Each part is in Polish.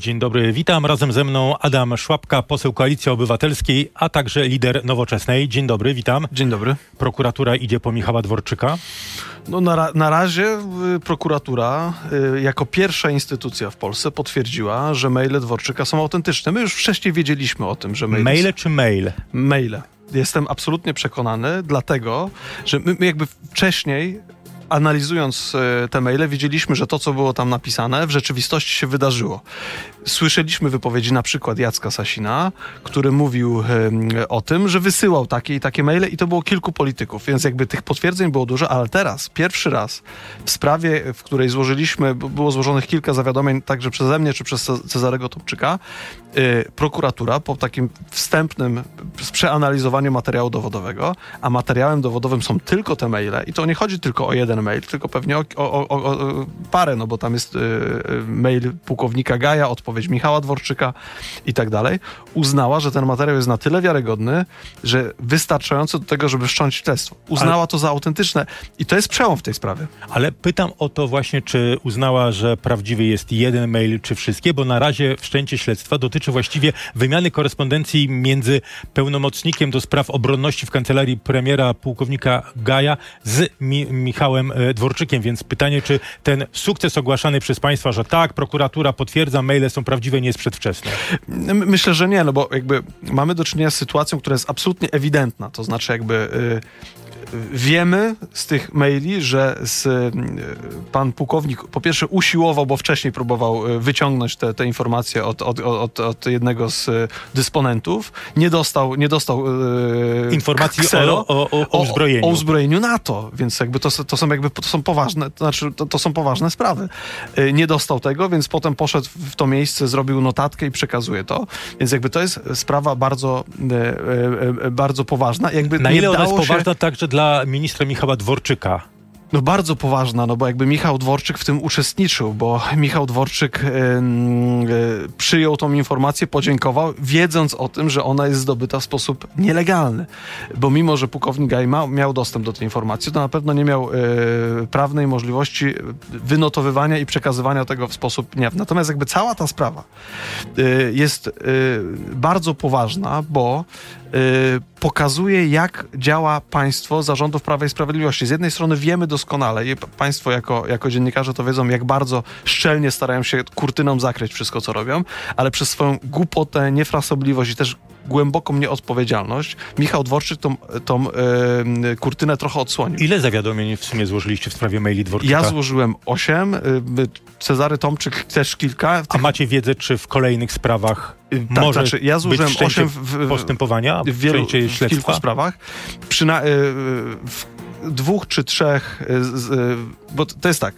Dzień dobry, witam. Razem ze mną Adam Szłapka, poseł Koalicji Obywatelskiej, a także lider Nowoczesnej. Dzień dobry, witam. Dzień dobry. Prokuratura idzie po Michała Dworczyka. No na, na razie y, prokuratura y, jako pierwsza instytucja w Polsce potwierdziła, że maile Dworczyka są autentyczne. My już wcześniej wiedzieliśmy o tym, że maile... Maile czy mail? Maile. Jestem absolutnie przekonany, dlatego, że my, my jakby wcześniej analizując e, te maile, widzieliśmy, że to, co było tam napisane, w rzeczywistości się wydarzyło. Słyszeliśmy wypowiedzi na przykład Jacka Sasina, który mówił o tym, że wysyłał takie i takie maile i to było kilku polityków, więc jakby tych potwierdzeń było dużo, ale teraz, pierwszy raz w sprawie, w której złożyliśmy, było złożonych kilka zawiadomień także przeze mnie czy przez Ce- Cezarego Tomczyka, y, prokuratura po takim wstępnym przeanalizowaniu materiału dowodowego, a materiałem dowodowym są tylko te maile i to nie chodzi tylko o jeden mail, tylko pewnie o, o, o, o parę, no bo tam jest y, y, mail pułkownika Gaja, odpowiedź Michała Dworczyka i tak dalej, uznała, że ten materiał jest na tyle wiarygodny, że wystarczający do tego, żeby wszcząć śledztwo. Uznała to za autentyczne i to jest przełom w tej sprawie. Ale pytam o to właśnie, czy uznała, że prawdziwy jest jeden mail, czy wszystkie, bo na razie wszczęcie śledztwa dotyczy właściwie wymiany korespondencji między pełnomocnikiem do spraw obronności w kancelarii premiera pułkownika Gaja z Mi Michałem e, Dworczykiem, więc pytanie, czy ten sukces ogłaszany przez państwa, że tak, prokuratura potwierdza, maile są prawdziwe, nie jest przedwczesny. My- Myślę, że nie, no bo jakby mamy do czynienia z sytuacją, która jest absolutnie ewidentna. To znaczy jakby y, wiemy z tych maili, że z, y, pan pułkownik po pierwsze usiłował, bo wcześniej próbował y, wyciągnąć te, te informacje od, od, od, od jednego z y, dysponentów. Nie dostał, nie dostał y, Informacji ksero o, o, o, uzbrojeniu. o uzbrojeniu NATO, więc jakby to, to są jakby to są poważne, to znaczy to, to są poważne sprawy. Nie dostał tego, więc potem poszedł w to miejsce, zrobił notatkę i przekazuje to. Więc jakby to jest sprawa bardzo, bardzo poważna. Jakby Na ile ona jest poważna także dla ministra Michała Dworczyka? No bardzo poważna, no bo jakby Michał Dworczyk w tym uczestniczył, bo Michał Dworczyk ym, y, przyjął tą informację, podziękował, wiedząc o tym, że ona jest zdobyta w sposób nielegalny. Bo mimo, że pułkownik Gaj ma, miał dostęp do tej informacji, to na pewno nie miał y, prawnej możliwości wynotowywania i przekazywania tego w sposób niejawny. Natomiast jakby cała ta sprawa y, jest bardzo poważna, bo pokazuje, jak działa państwo zarządów Prawa i Sprawiedliwości. Z jednej strony wiemy doskonale, i państwo jako, jako dziennikarze to wiedzą, jak bardzo szczelnie starają się kurtyną zakryć wszystko, co robią, ale przez swoją głupotę, niefrasobliwość i też głęboką nieodpowiedzialność Michał Dworczyk tą, tą y, kurtynę trochę odsłonił. Ile zawiadomień w sumie złożyliście w sprawie maili Dworczyka? Ja złożyłem osiem, y, Cezary Tomczyk też kilka. A macie wiedzę, czy w kolejnych sprawach Y, tak, może znaczy, ja złożyłem być w, w, postępowania, w wielu, w kilku sprawach. Przyna- w dwóch czy trzech, bo to jest tak.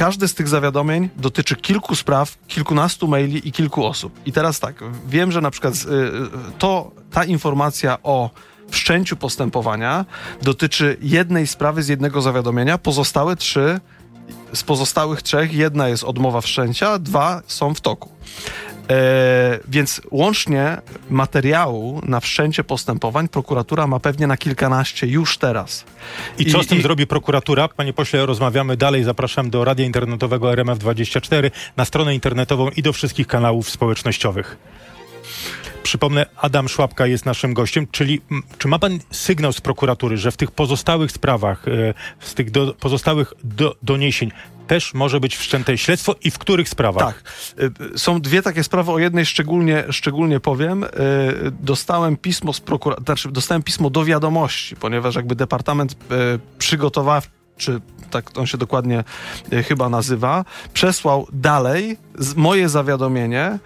Każde z tych zawiadomień dotyczy kilku spraw, kilkunastu maili i kilku osób. I teraz tak, wiem, że na przykład y, to, ta informacja o wszczęciu postępowania dotyczy jednej sprawy z jednego zawiadomienia, pozostałe trzy z pozostałych trzech jedna jest odmowa wszczęcia, dwa są w toku. E, więc łącznie materiału na wszczęcie postępowań prokuratura ma pewnie na kilkanaście już teraz. I co z tym i- zrobi prokuratura? Panie pośle, rozmawiamy dalej. Zapraszam do radia internetowego RMF24, na stronę internetową i do wszystkich kanałów społecznościowych. Przypomnę, Adam Szłapka jest naszym gościem, czyli czy ma pan sygnał z prokuratury, że w tych pozostałych sprawach, e, z tych do, pozostałych do, doniesień też może być wszczęte śledztwo i w których sprawach? Tak. Y, Są dwie takie sprawy, o jednej szczególnie, szczególnie powiem. Y, Dostałem pismo z prokuratora, znaczy dostałem pismo do wiadomości, ponieważ jakby Departament Przygotowawczy, tak on się dokładnie chyba nazywa, przesłał dalej moje zawiadomienie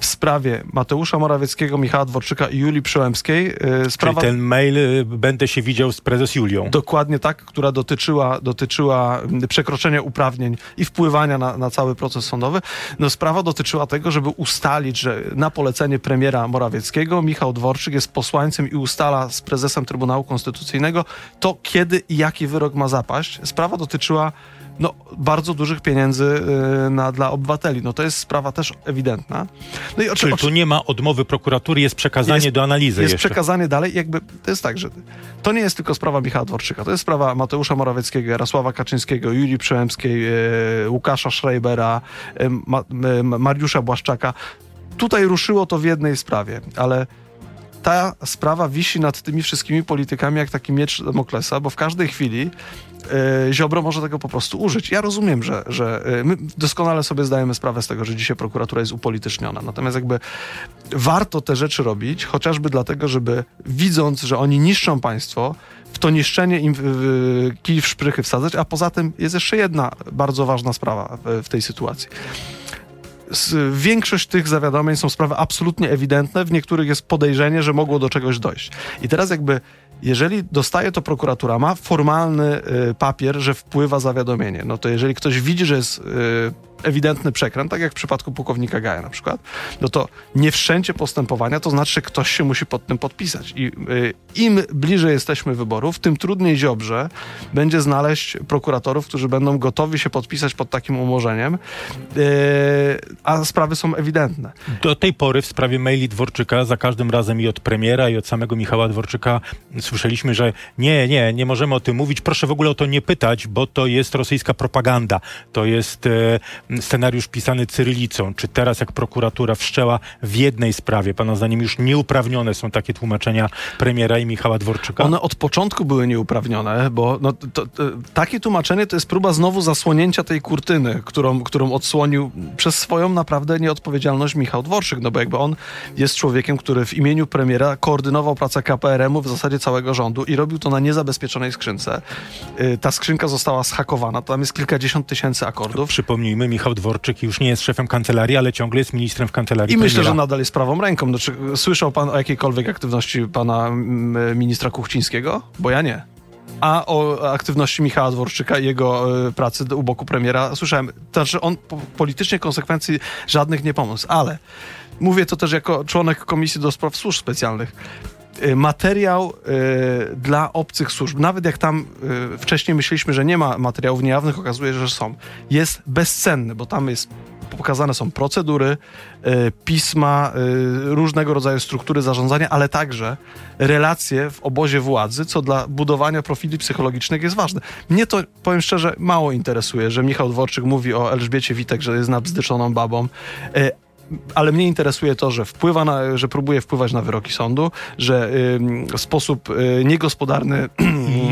w sprawie Mateusza Morawieckiego, Michała Dworczyka i Julii Przyłębskiej. Y, Czyli Sprawa ten mail y, będę się widział z prezes Julią. Dokładnie tak, która dotyczyła, dotyczyła mm, przekroczenia uprawnień i wpływania na, na cały proces sądowy. No, sprawa dotyczyła tego, żeby ustalić, że na polecenie premiera Morawieckiego Michał Dworczyk jest posłańcem i ustala z prezesem Trybunału Konstytucyjnego to, kiedy i jaki wyrok ma zapaść. Sprawa dotyczyła no, bardzo dużych pieniędzy y, na, dla obywateli. No to jest sprawa też ewidentna. No i Czyli tu nie ma odmowy prokuratury, jest przekazanie jest, do analizy Jest jeszcze. przekazanie dalej. Jakby to jest tak, że to nie jest tylko sprawa Michała Dworczyka, to jest sprawa Mateusza Morawieckiego, Jarosława Kaczyńskiego, Julii Przyłębskiej, y, Łukasza Schreibera, y, Ma, Mariusza Błaszczaka. Tutaj ruszyło to w jednej sprawie, ale ta sprawa wisi nad tymi wszystkimi politykami jak taki miecz Damoklesa, bo w każdej chwili e, Ziobro może tego po prostu użyć. Ja rozumiem, że, że e, my doskonale sobie zdajemy sprawę z tego, że dzisiaj prokuratura jest upolityczniona. Natomiast jakby warto te rzeczy robić, chociażby dlatego, żeby widząc, że oni niszczą państwo, w to niszczenie im kij w szprychy wsadzać, a poza tym jest jeszcze jedna bardzo ważna sprawa w, w tej sytuacji większość tych zawiadomień są sprawy absolutnie ewidentne, w niektórych jest podejrzenie, że mogło do czegoś dojść. I teraz jakby jeżeli dostaje to prokuratura, ma formalny y, papier, że wpływa zawiadomienie, no to jeżeli ktoś widzi, że jest y, ewidentny przekręt, tak jak w przypadku pułkownika Gaja na przykład, no to nie wszczęcie postępowania to znaczy, ktoś się musi pod tym podpisać. I y, im bliżej jesteśmy wyborów, tym trudniej Ziobrze będzie znaleźć prokuratorów, którzy będą gotowi się podpisać pod takim umorzeniem, y, a sprawy są ewidentne. Do tej pory w sprawie maili Dworczyka za każdym razem i od premiera, i od samego Michała Dworczyka słyszeliśmy, że nie, nie, nie możemy o tym mówić, proszę w ogóle o to nie pytać, bo to jest rosyjska propaganda, to jest e, scenariusz pisany cyrylicą, czy teraz jak prokuratura wszczęła w jednej sprawie, pana zdaniem już nieuprawnione są takie tłumaczenia premiera i Michała Dworczyka? One od początku były nieuprawnione, bo no, to, to, takie tłumaczenie to jest próba znowu zasłonięcia tej kurtyny, którą, którą odsłonił przez swoją naprawdę nieodpowiedzialność Michał Dworczyk, no bo jakby on jest człowiekiem, który w imieniu premiera koordynował pracę KPRM-u w zasadzie całego rządu i robił to na niezabezpieczonej skrzynce. Y, ta skrzynka została schakowana, tam jest kilkadziesiąt tysięcy akordów. Przypomnijmy, Michał Dworczyk już nie jest szefem kancelarii, ale ciągle jest ministrem w kancelarii. I premiera. myślę, że nadal jest prawą ręką. Znaczy, słyszał pan o jakiejkolwiek aktywności pana ministra Kuchcińskiego? Bo ja nie. A o aktywności Michała Dworczyka i jego y, pracy u boku premiera słyszałem. Znaczy, on po, politycznie konsekwencji żadnych nie pomógł, ale mówię to też jako członek Komisji do Spraw Służb Specjalnych. Y, materiał y, dla obcych służb, nawet jak tam y, wcześniej myśleliśmy, że nie ma materiałów niejawnych, okazuje się, że są, jest bezcenny, bo tam jest pokazane są procedury, pisma, różnego rodzaju struktury zarządzania, ale także relacje w obozie władzy, co dla budowania profili psychologicznych jest ważne. Mnie to, powiem szczerze, mało interesuje, że Michał Dworczyk mówi o Elżbiecie Witek, że jest nabzdyczoną babą, ale mnie interesuje to, że wpływa na, że próbuje wpływać na wyroki sądu, że y, w sposób y, niegospodarny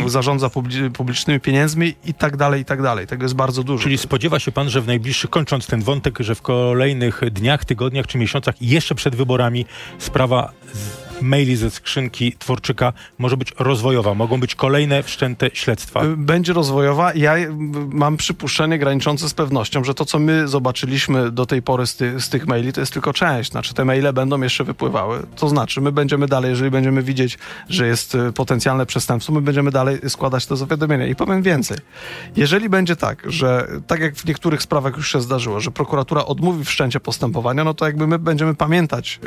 zarządza publicznymi pieniędzmi i tak dalej, i tak dalej. Tego jest bardzo dużo. Czyli spodziewa się pan, że w najbliższych, kończąc ten wątek, że w kolejnych dniach, tygodniach czy miesiącach, jeszcze przed wyborami sprawa z maili ze skrzynki Tworczyka może być rozwojowa. Mogą być kolejne wszczęte śledztwa. Y, będzie rozwojowa. Ja y, mam przypuszczenie graniczące z pewnością, że to, co my zobaczyliśmy do tej pory z, ty, z tych maili, to jest tylko część. Znaczy, te maile będą jeszcze wypływały. To znaczy, my będziemy dalej, jeżeli będziemy widzieć, że jest y, potencjalne przestępstwo, my będziemy dalej składać te zawiadomienia. I powiem więcej. Jeżeli będzie tak, że tak jak w niektórych sprawach już się zdarzyło, że prokuratura odmówi wszczęcia postępowania, no to jakby my będziemy pamiętać,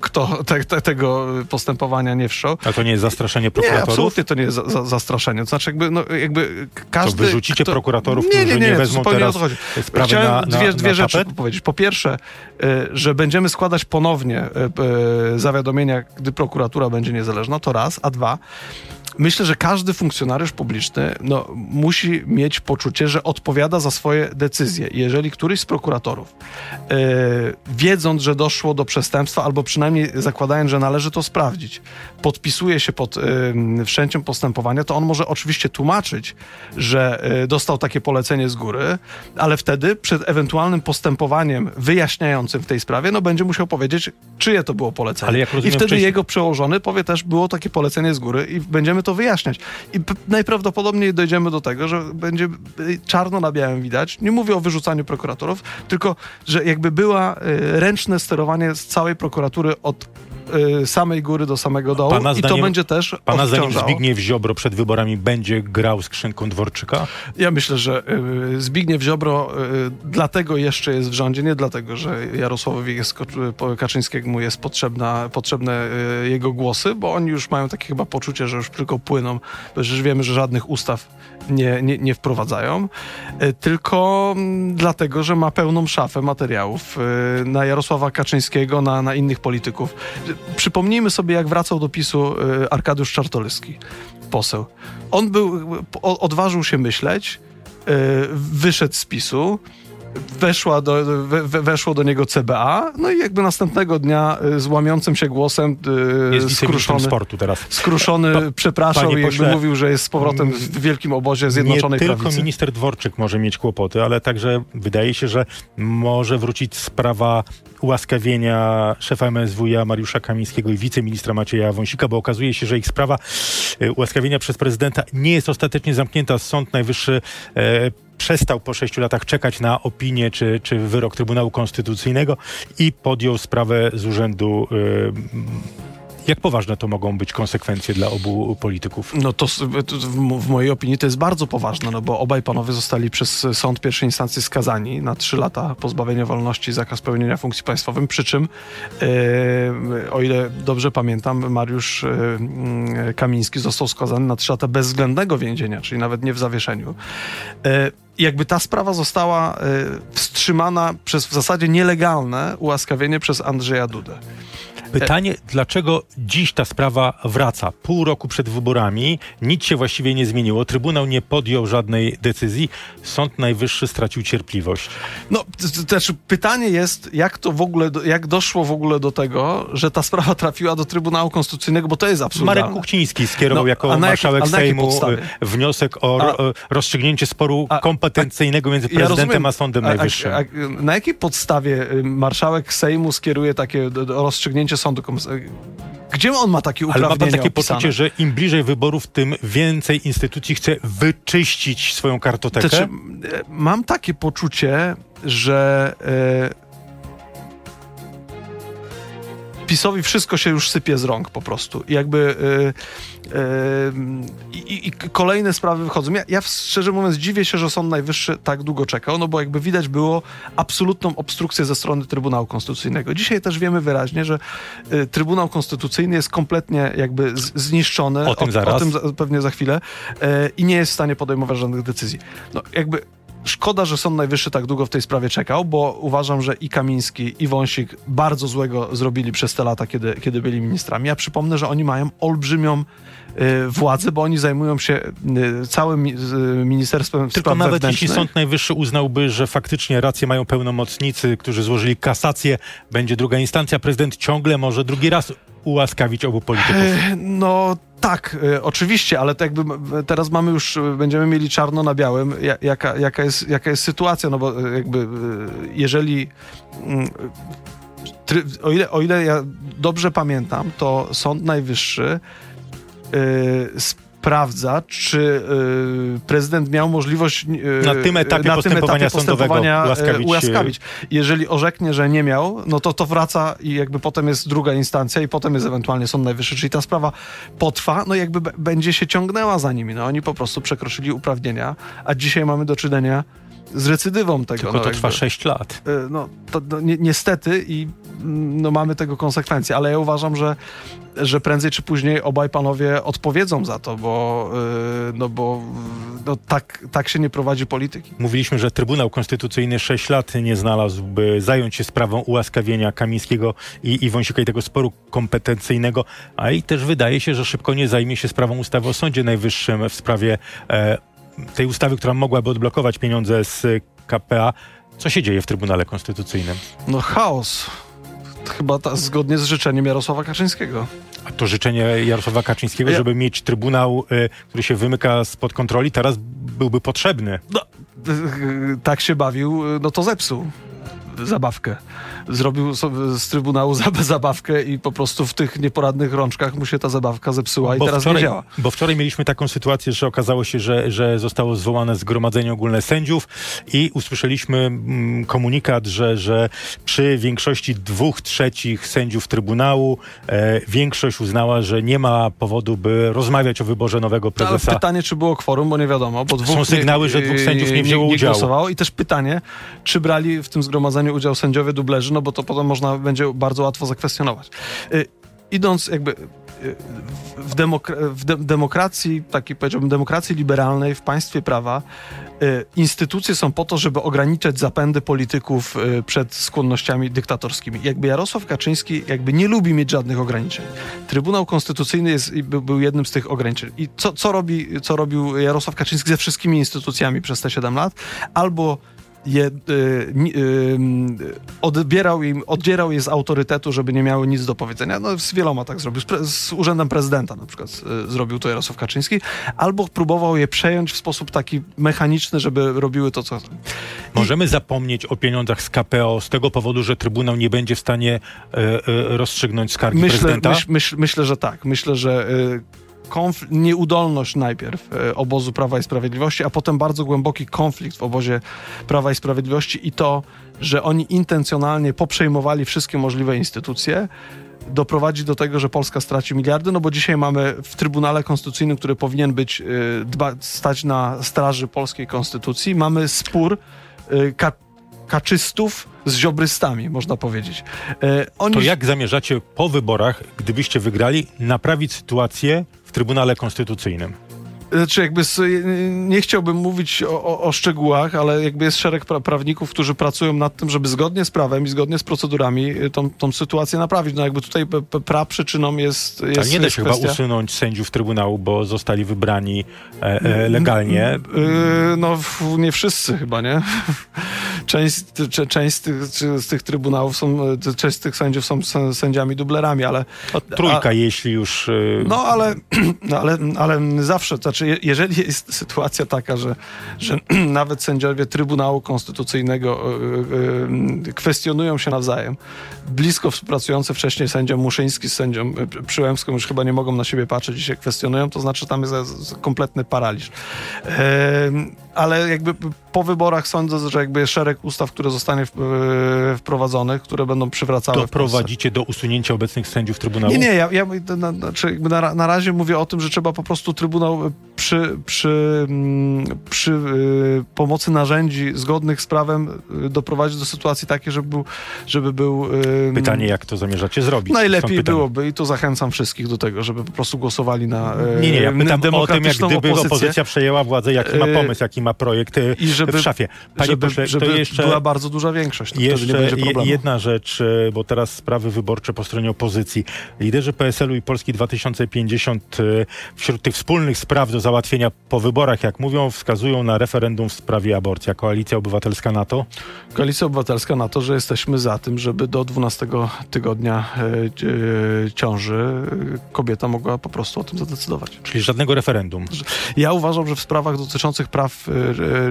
kto te, te, tego postępowania nie wszczął. A to nie jest zastraszenie prokuratorów? Nie, absolutnie to nie jest za, za, zastraszenie. To znaczy jakby, no, jakby każdy... To wyrzucicie kto... prokuratorów, którzy nie, nie, nie, nie wezmą teraz sprawy Chciałem na, dwie, na, dwie na rzeczy powiedzieć. Po pierwsze, y, że będziemy składać ponownie y, y, zawiadomienia, gdy prokuratura będzie niezależna, to raz, a dwa, myślę, że każdy funkcjonariusz publiczny no, musi mieć poczucie, że odpowiada za swoje decyzje. Jeżeli któryś z prokuratorów, yy, wiedząc, że doszło do przestępstwa, albo przynajmniej zakładając, że należy to sprawdzić, podpisuje się pod yy, wszczęciem postępowania, to on może oczywiście tłumaczyć, że yy, dostał takie polecenie z góry, ale wtedy przed ewentualnym postępowaniem wyjaśniającym w tej sprawie, no będzie musiał powiedzieć, czyje to było polecenie. I wtedy wcześniej... jego przełożony powie też, było takie polecenie z góry i będziemy to wyjaśniać. I najprawdopodobniej dojdziemy do tego, że będzie czarno na białym widać, nie mówię o wyrzucaniu prokuratorów, tylko, że jakby była y, ręczne sterowanie z całej prokuratury od y, samej góry do samego dołu pana i zdaniem, to będzie też Pana zdaniem Zbigniew Ziobro przed wyborami będzie grał skrzynką Dworczyka? Ja myślę, że y, Zbigniew Ziobro y, dlatego jeszcze jest w rządzie, nie dlatego, że Jarosławowi jest, Kaczyńskiemu jest potrzebna, potrzebne jego głosy, bo oni już mają takie chyba poczucie, że już tylko płyną, już wiemy, że żadnych ustaw nie, nie, nie wprowadzają, e, tylko dlatego, że ma pełną szafę materiałów e, na Jarosława Kaczyńskiego, na, na innych polityków. Przypomnijmy sobie, jak wracał do PiSu e, Arkadiusz Czartoryski, poseł. On był, odważył się myśleć, wyszedł z PiSu, weszła do, we, weszło do niego CBA, no i jakby następnego dnia y, z łamiącym się głosem y, jest skruszony, sportu teraz. skruszony pa, przepraszał i jakby pośle, mówił, że jest z powrotem w wielkim obozie Zjednoczonej nie Prawicy. tylko minister Dworczyk może mieć kłopoty, ale także wydaje się, że może wrócić sprawa ułaskawienia szefa MSWiA Mariusza Kamińskiego i wiceministra Macieja Wąsika, bo okazuje się, że ich sprawa y, ułaskawienia przez prezydenta nie jest ostatecznie zamknięta. Sąd Najwyższy e, przestał po sześciu latach czekać na opinię czy, czy wyrok Trybunału Konstytucyjnego i podjął sprawę z urzędu jak poważne to mogą być konsekwencje dla obu polityków? No to w mojej opinii to jest bardzo poważne, no bo obaj panowie zostali przez sąd pierwszej instancji skazani na trzy lata pozbawienia wolności i zakaz pełnienia funkcji państwowych, przy czym e, o ile dobrze pamiętam, Mariusz e, Kamiński został skazany na trzy lata bezwzględnego więzienia, czyli nawet nie w zawieszeniu. E, jakby ta sprawa została wstrzymana przez w zasadzie nielegalne ułaskawienie przez Andrzeja Dudę. Pytanie, dlaczego dziś ta sprawa wraca? Pół roku przed wyborami, nic się właściwie nie zmieniło. Trybunał nie podjął żadnej decyzji. Sąd Najwyższy stracił cierpliwość. No, też pytanie jest, jak to w ogóle, jak doszło w ogóle do tego, że ta sprawa trafiła do Trybunału Konstytucyjnego, bo to jest absurdalne. Marek Kuchciński skierował no, jako marszałek Sejmu e, wniosek o a, e, rozstrzygnięcie sporu a, kompetencyjnego między prezydentem ja rozumiem, a Sądem Najwyższym. A, na jakiej podstawie y, marszałek Sejmu skieruje takie rozstrzygnięcie sądu gdzie on ma takie uprawnienia Ale ma pan takie opisane? poczucie, że im bliżej wyborów, tym więcej instytucji chce wyczyścić swoją kartotekę? Znaczy, mam takie poczucie, że PiSowi wszystko się już sypie z rąk po prostu. I jakby yy, yy, i, kolejne sprawy wychodzą. Ja, ja, szczerze mówiąc dziwię się, że Sąd Najwyższy tak długo czekał, no bo jakby widać było absolutną obstrukcję ze strony Trybunału Konstytucyjnego. Dzisiaj też wiemy wyraźnie, że y, Trybunał Konstytucyjny jest kompletnie jakby z, zniszczony. O tym zaraz. O tym za, pewnie za chwilę. Y, I nie jest w stanie podejmować żadnych decyzji. No jakby Szkoda, że Sąd Najwyższy tak długo w tej sprawie czekał, bo uważam, że i Kamiński, i Wąsik bardzo złego zrobili przez te lata, kiedy, kiedy byli ministrami. Ja przypomnę, że oni mają olbrzymią y, władzę, bo oni zajmują się y, całym y, Ministerstwem Tylko Spraw nawet jeśli Sąd Najwyższy uznałby, że faktycznie rację mają pełnomocnicy, którzy złożyli kasację, będzie druga instancja, prezydent ciągle może drugi raz ułaskawić obu polityków. E, no tak, y, oczywiście, ale jakby teraz mamy już, y, będziemy mieli czarno na białym, jaka, jaka, jest, jaka jest sytuacja, no bo jakby jeżeli mm, o ile, o ile ja dobrze pamiętam, to Sąd Najwyższy sprawdza, czy y, prezydent miał możliwość y, na tym etapie na postępowania, tym etapie postępowania y, ułaskawić. ułaskawić. Jeżeli orzeknie, że nie miał, no to to wraca i jakby potem jest druga instancja i potem jest ewentualnie Sąd Najwyższy, czyli ta sprawa potrwa, no jakby będzie się ciągnęła za nimi. No oni po prostu przekroczyli uprawnienia, a dzisiaj mamy do czynienia z recydywą tego. Tylko no, to trwa 6 lat. No, to, no, ni niestety i mm, no, mamy tego konsekwencje, ale ja uważam, że że prędzej czy później obaj panowie odpowiedzą za to, bo, yy, no bo no tak, tak się nie prowadzi polityki. Mówiliśmy, że Trybunał Konstytucyjny 6 lat nie znalazł, by zająć się sprawą ułaskawienia Kamińskiego i, i Wąsika i tego sporu kompetencyjnego, a i też wydaje się, że szybko nie zajmie się sprawą ustawy o Sądzie Najwyższym w sprawie e, tej ustawy, która mogłaby odblokować pieniądze z KPA. Co się dzieje w Trybunale Konstytucyjnym? No chaos chyba ta, zgodnie z życzeniem Jarosława Kaczyńskiego. A to życzenie Jarosława Kaczyńskiego, ja... żeby mieć trybunał, y, który się wymyka spod kontroli, teraz byłby potrzebny. No, y, y, tak się bawił, y, no to zepsuł zabawkę. Zrobił sobie z Trybunału zabawkę i po prostu w tych nieporadnych rączkach mu się ta zabawka zepsuła i bo teraz wczoraj, nie działa. Bo wczoraj mieliśmy taką sytuację, że okazało się, że, że zostało zwołane zgromadzenie ogólne sędziów i usłyszeliśmy mm, komunikat, że, że przy większości dwóch trzecich sędziów Trybunału e, większość uznała, że nie ma powodu, by rozmawiać o wyborze nowego prezesa. Ale pytanie, czy było kworum, bo nie wiadomo. Bo dwóch Są sygnały, że dwóch sędziów nie wzięło nie, nie udziału. I też pytanie, czy brali w tym zgromadzeniu udział sędziowie dublerzy, no bo to potem można będzie bardzo łatwo zakwestionować. Y, idąc jakby w, demok- w de- demokracji, takiej powiedziałbym, demokracji liberalnej, w państwie prawa, y, instytucje są po to, żeby ograniczać zapędy polityków y, przed skłonnościami dyktatorskimi. Jakby Jarosław Kaczyński jakby nie lubi mieć żadnych ograniczeń. Trybunał Konstytucyjny jest, był, był jednym z tych ograniczeń. I co, co, robi, co robił Jarosław Kaczyński ze wszystkimi instytucjami przez te 7 lat? Albo je, y, y, odbierał im, oddzierał je z autorytetu, żeby nie miały nic do powiedzenia. No, z wieloma tak zrobił. Z, pre, z Urzędem Prezydenta na przykład y, zrobił to Jarosław Kaczyński. Albo próbował je przejąć w sposób taki mechaniczny, żeby robiły to, co... Możemy I... zapomnieć o pieniądzach z KPO z tego powodu, że Trybunał nie będzie w stanie e, e, rozstrzygnąć skargi myślę, prezydenta? Myśl, myśl, myślę, że tak. Myślę, że konfl- nieudolność najpierw e, obozu Prawa i Sprawiedliwości, a potem bardzo głęboki konflikt w obozie Prawa i Sprawiedliwości i to, że oni intencjonalnie poprzejmowali wszystkie możliwe instytucje, doprowadzi do tego, że Polska straci miliardy, no bo dzisiaj mamy w Trybunale Konstytucyjnym, który powinien być, e, dba, stać na straży polskiej konstytucji, mamy spór e, ka kaczystów z ziobrystami, można powiedzieć. Oni... To jak zamierzacie po wyborach, gdybyście wygrali, naprawić sytuację Trybunale Konstytucyjnym. Znaczy jakby nie chciałbym mówić o, o, o, szczegółach, ale jakby jest szereg pra prawników, którzy pracują nad tym, żeby zgodnie z prawem i zgodnie z procedurami y, tą, tą sytuację naprawić. No jakby tutaj pra przyczyną jest, jest Ale nie da się kwestia... chyba usunąć sędziów Trybunału, bo zostali wybrani e, e, legalnie. Yy, no nie wszyscy chyba, nie? Część, część z, tych, z tych trybunałów są, część z tych sędziów są sędziami dublerami, ale... O, trójka, a, jeśli już... Yy... No ale, no, ale, ale zawsze, to znaczy jeżeli jest sytuacja taka, że, że nawet sędziowie Trybunału Konstytucyjnego yy, yy, kwestionują się nawzajem, blisko współpracujący wcześniej sędzia Muszyński z sędzią Przyłębską już chyba nie mogą na siebie patrzeć i się kwestionują, to znaczy tam jest kompletny paraliż. Ale jakby po wyborach sądzę, że jakby jest szereg ustaw, które zostanie wprowadzonych, które będą przywracały. Doprowadzicie do usunięcia obecnych sędziów Trybunału? Nie, nie, ja, ja na, na, na razie mówię o tym, że trzeba po prostu Trybunał przy, przy, mm, przy y, pomocy narzędzi zgodnych z prawem y, doprowadzić do sytuacji takiej, żeby był... Żeby był y, Pytanie, jak to zamierzacie zrobić? Najlepiej byłoby i tu zachęcam wszystkich do tego, żeby po prostu głosowali na Nie, nie, ja pytam o tym, jak gdyby opozycję. opozycja przejęła władzę, jaki ma pomysł, jaki ma projekt I żeby, w szafie. Panie żeby, pośle, żeby to jeszcze była bardzo duża większość, to jeszcze nie będzie problemu. jedna rzecz, bo teraz sprawy wyborcze po stronie opozycji. Liderzy PSL-u i Polski 2050 wśród tych wspólnych spraw do załatwienia po wyborach, jak mówią, wskazują na referendum w sprawie aborcji. A Koalicja Obywatelska na to? Koalicja Obywatelska na to, że jesteśmy za tym, żeby do 12 tygodnia e, e, ciąży e, kobieta mogła po prostu o tym zadecydować. Czyli żadnego referendum? Ja uważam, że w sprawach dotyczących praw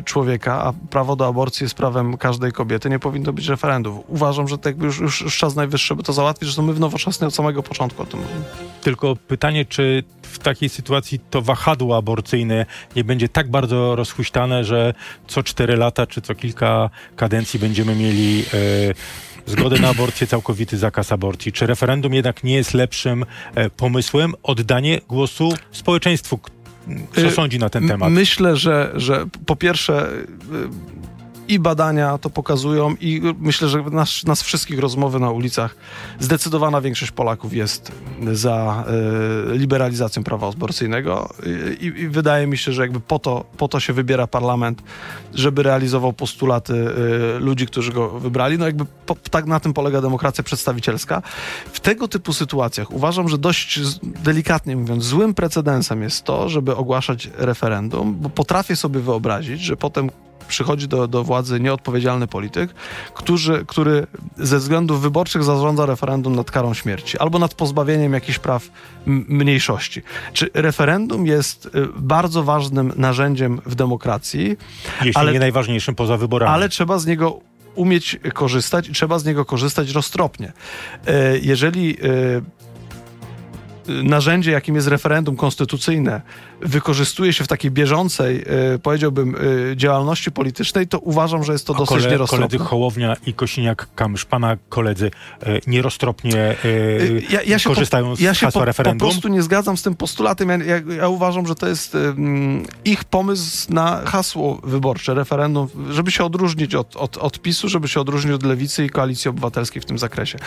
człowieka, a prawo do aborcji jest prawem każdej kobiety, nie powinno być referendum. Uważam, że to jakby już, już, już czas najwyższy, by to załatwić, że to my w Nowoczesnej od samego początku o tym mówimy. Tylko pytanie, czy w takiej sytuacji to wahadło aborcyjne nie będzie tak bardzo rozhuśtane, że co cztery lata czy co kilka kadencji będziemy mieli e, zgodę na aborcję, całkowity zakaz aborcji. Czy referendum jednak nie jest lepszym e, pomysłem? Oddanie głosu społeczeństwu. Co e, sądzi na ten temat? Myślę, że, że po pierwsze i badania to pokazują i myślę, że nas, nas wszystkich rozmowy na ulicach, zdecydowana większość Polaków jest za y, liberalizacją prawa aborcyjnego I, I, wydaje mi się, że jakby po to, po to się wybiera parlament, żeby realizował postulaty y, ludzi, którzy go wybrali. No jakby po, tak na tym polega demokracja przedstawicielska. W tego typu sytuacjach uważam, że dość delikatnie mówiąc, złym precedensem jest to, żeby ogłaszać referendum, bo potrafię sobie wyobrazić, że potem przychodzi do, do władzy nieodpowiedzialny polityk, który, który ze względów wyborczych zarządza referendum nad karą śmierci albo nad pozbawieniem jakichś praw mniejszości. Czy referendum jest y, bardzo ważnym narzędziem w demokracji? Jeśli ale, nie najważniejszym poza wyborami. Ale trzeba z niego umieć korzystać i trzeba z niego korzystać roztropnie. Y, jeżeli y, narzędzie, jakim jest referendum konstytucyjne, wykorzystuje się w takiej bieżącej, e, powiedziałbym, e, działalności politycznej, to uważam, że jest to A dosyć kole, nieroztropne. Koledzy Hołownia i Kosiniak-Kamysz, pana koledzy e, nieroztropnie ja, ja korzystają po, z ja się hasła po, referendum? po prostu nie zgadzam z tym postulatem. Ja, ja, ja uważam, że to jest um, ich pomysł na hasło wyborcze, referendum, żeby się odróżnić od, od, od PiSu, żeby się odróżnić od Lewicy i Koalicji Obywatelskiej w tym zakresie.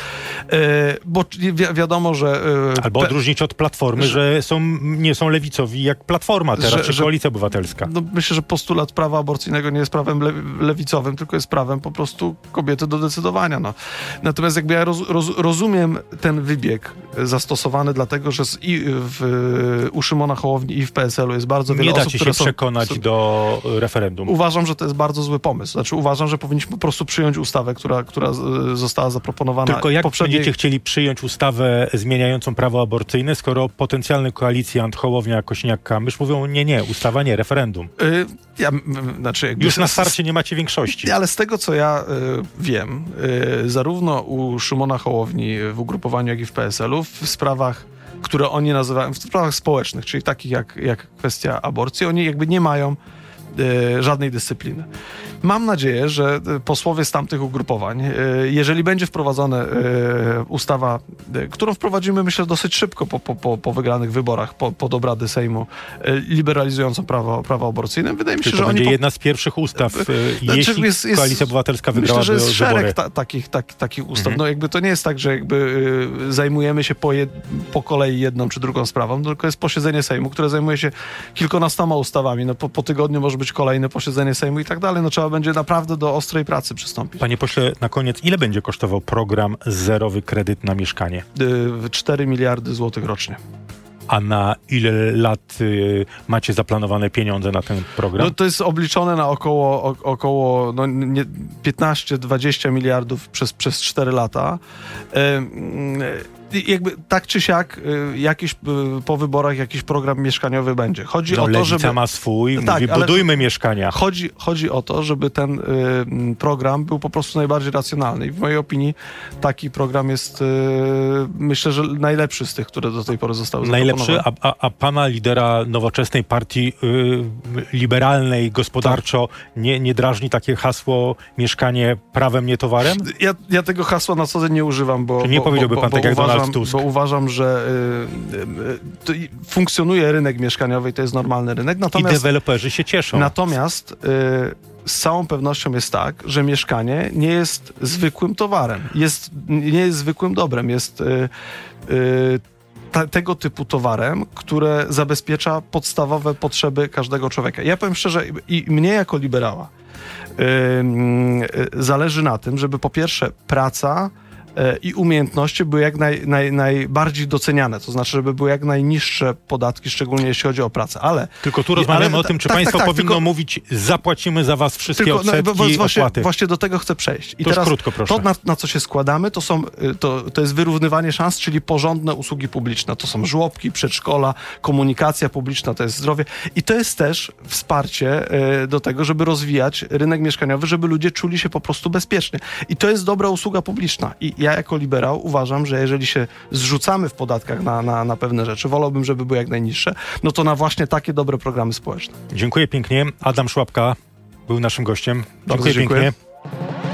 E, bo wi wiadomo, że... E, Albo odróżnić od Platformy, że, że są, nie są lewicowi jak Platforma teraz, że, czy Koalicja Obywatelska. No, myślę, że postulat prawa aborcyjnego nie jest prawem le, lewicowym, tylko jest prawem po prostu kobiety do decydowania. No. Natomiast jakby ja roz, roz, rozumiem ten wybieg zastosowany dlatego, że z, i w, u Szymona Hołowni i w PSL-u jest bardzo wiele nie osób, dacie się są, przekonać są, do referendum. Uważam, że to jest bardzo zły pomysł. Znaczy uważam, że powinniśmy po prostu przyjąć ustawę, która, która została zaproponowana. Tylko jak poprzedniej... będziecie chcieli przyjąć ustawę zmieniającą prawo aborcyjne, skoro potencjalny koalicjant Hołownia, Kośniak-Kamysz mówią nie, nie, ustawa nie, referendum. Yy, ja, znaczy, Już na starcie nie macie większości. Ale z tego, co ja y, wiem, y, zarówno u Szymona Hołowni w ugrupowaniu, jak i w PSL-u w sprawach które oni nazywają, w sprawach społecznych, czyli takich jak, jak kwestia aborcji, oni jakby nie mają y, żadnej dyscypliny. Mam nadzieję, że e, posłowie z tamtych ugrupowań, e, jeżeli będzie wprowadzona e, ustawa, którą wprowadzimy myślę dosyć szybko po, po, po wygranych wyborach, po, pod obrady Sejmu, liberalizującą prawo, prawo aborcyjne, wydaje mi się, Czy że to będzie po... jedna z pierwszych ustaw, znaczy, jeśli jest, jest, Koalicja Obywatelska wygrała myślę, że jest wybory. szereg ta, takich, tak, takich ustaw. Mhm. No jakby to nie jest tak, że jakby zajmujemy się po, jed, po kolei jedną czy drugą sprawą, tylko jest posiedzenie Sejmu, które zajmuje się kilkunastoma ustawami. No po, po tygodniu może być kolejne posiedzenie Sejmu i tak dalej. No trzeba będzie naprawdę do ostrej pracy przystąpić. Panie pośle, na koniec, ile będzie kosztował program Zerowy Kredyt na Mieszkanie? 4 miliardy złotych rocznie. A na ile lat y, macie zaplanowane pieniądze na ten program? No to jest obliczone na około, o, około no, 15-20 miliardów przez, przez 4 lata. Y, jakby tak czy siak y, jakiś, y, po wyborach jakiś program mieszkaniowy będzie. Chodzi no, o to, żeby... ma swój, tak, mówi budujmy mieszkania. Chodzi, chodzi o to, żeby ten y, program był po prostu najbardziej racjonalny i w mojej opinii taki program jest y, myślę, że najlepszy z tych, które do tej pory zostały Najlepszy, a, a, a pana lidera nowoczesnej partii y, liberalnej gospodarczo nie, nie drażni takie hasło mieszkanie prawem, nie towarem? Ja, ja tego hasła na co dzień nie używam, bo... Nie bo, powiedziałby bo, pan bo, tak jak Donald Tusk? Bo uważam, że y, y, funkcjonuje rynek mieszkaniowy i to jest normalny rynek. Natomiast, I deweloperzy się cieszą. Natomiast y, z całą pewnością jest tak, że mieszkanie nie jest zwykłym towarem, jest, nie jest zwykłym dobrem, jest ta, tego typu towarem, które zabezpiecza podstawowe potrzeby każdego człowieka. Ja powiem szczerze, i mnie jako liberała zależy na tym, żeby po pierwsze praca i umiejętności były jak naj, naj, najbardziej doceniane, to znaczy, żeby były jak najniższe podatki, szczególnie jeśli chodzi o pracę, ale... Tylko tu rozmawiamy ale, o tym, czy tak, państwo tak, tak, powinno tylko, mówić, zapłacimy za was wszystkie tylko, no, odsetki no, właśnie, opłaty. Właśnie do tego chcę przejść. I to teraz krótko, proszę. To, na, na, co się składamy, to, są, y, to, to jest wyrównywanie szans, czyli porządne usługi publiczne. To są żłobki, przedszkola, komunikacja publiczna, to jest zdrowie. I to jest też wsparcie y, do tego, żeby rozwijać rynek mieszkaniowy, żeby ludzie czuli się po prostu bezpiecznie. I to jest dobra usługa publiczna. I ja jako liberał uważam, że jeżeli się zrzucamy w podatkach na, na, na pewne rzeczy, wolałbym, żeby były jak najniższe, no to na właśnie takie dobre programy społeczne. Dziękuję pięknie. Adam Szłapka był naszym gościem. Dziękuję, dziękuję. pięknie.